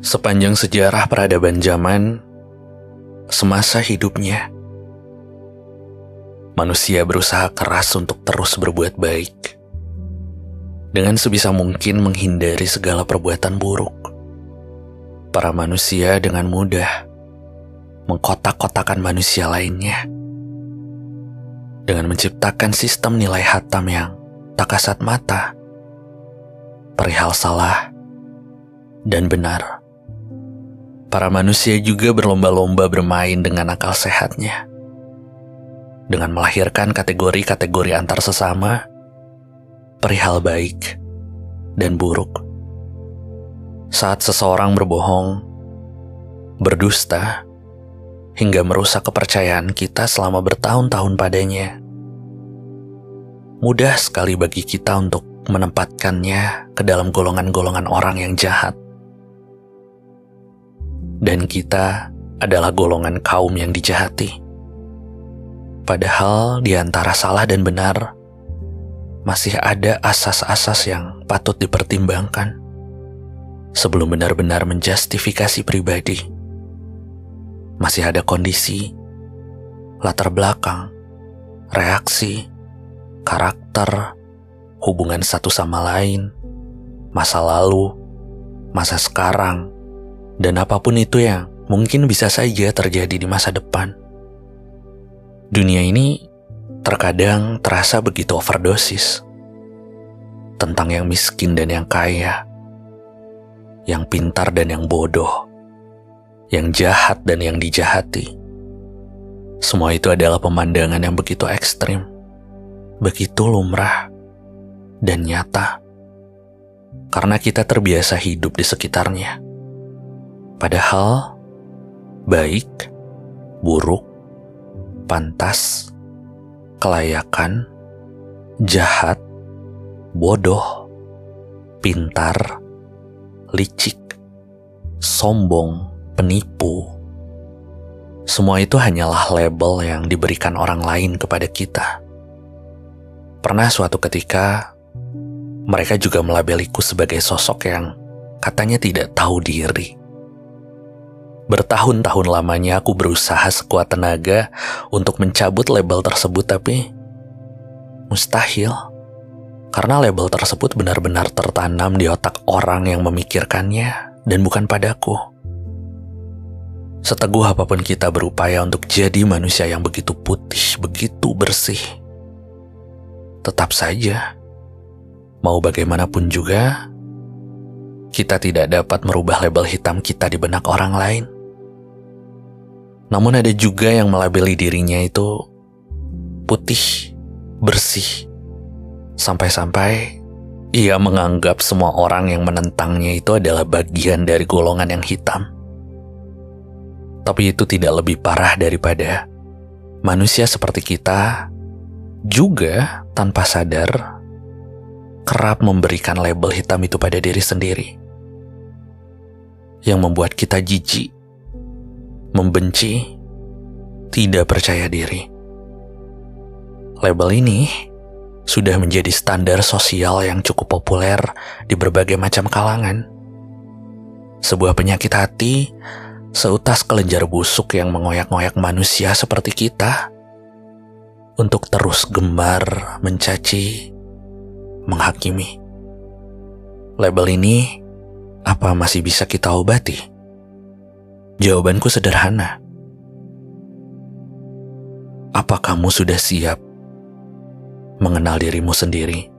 Sepanjang sejarah peradaban zaman, semasa hidupnya, manusia berusaha keras untuk terus berbuat baik. Dengan sebisa mungkin menghindari segala perbuatan buruk. Para manusia dengan mudah mengkotak-kotakan manusia lainnya dengan menciptakan sistem nilai hatam yang tak kasat mata, perihal salah dan benar. Para manusia juga berlomba-lomba bermain dengan akal sehatnya, dengan melahirkan kategori-kategori antar sesama, perihal baik dan buruk. Saat seseorang berbohong, berdusta, hingga merusak kepercayaan kita selama bertahun-tahun padanya. Mudah sekali bagi kita untuk menempatkannya ke dalam golongan-golongan orang yang jahat. Dan kita adalah golongan kaum yang dijahati. Padahal di antara salah dan benar, masih ada asas-asas yang patut dipertimbangkan sebelum benar-benar menjustifikasi pribadi masih ada kondisi, latar belakang, reaksi, karakter, hubungan satu sama lain, masa lalu, masa sekarang, dan apa pun itu yang mungkin bisa saja terjadi di masa depan. Dunia ini terkadang terasa begitu overdosis tentang yang miskin dan yang kaya, yang pintar dan yang bodoh yang jahat dan yang dijahati. Semua itu adalah pemandangan yang begitu ekstrim, begitu lumrah, dan nyata. Karena kita terbiasa hidup di sekitarnya. Padahal, baik, buruk, pantas, kelayakan, jahat, bodoh, pintar, licik, sombong, penipu. Semua itu hanyalah label yang diberikan orang lain kepada kita. Pernah suatu ketika, mereka juga melabeliku sebagai sosok yang katanya tidak tahu diri. Bertahun-tahun lamanya aku berusaha sekuat tenaga untuk mencabut label tersebut tapi mustahil. Karena label tersebut benar-benar tertanam di otak orang yang memikirkannya dan bukan padaku. Seteguh apa pun kita berupaya untuk jadi manusia yang begitu putih, begitu bersih, tetap saja, mau bagaimanapun juga, kita tidak dapat merubah label hitam kita di benak orang lain. Namun ada juga yang melabeli dirinya itu putih, bersih, sampai-sampai ia menganggap semua orang yang menentangnya itu adalah bagian dari golongan yang hitam. Tapi itu tidak lebih parah daripada manusia seperti kita juga tanpa sadar kerap memberikan label hitam itu pada diri sendiri. Yang membuat kita jijik, membenci, tidak percaya diri. Label ini sudah menjadi standar sosial yang cukup populer di berbagai macam kalangan. Sebuah penyakit hati seutas kelenjar busuk yang mengoyak-ngoyak manusia seperti kita untuk terus gemar mencaci, menghakimi. Label ini apa masih bisa kita obati? Jawabanku sederhana. Apa kamu sudah siap mengenal dirimu sendiri?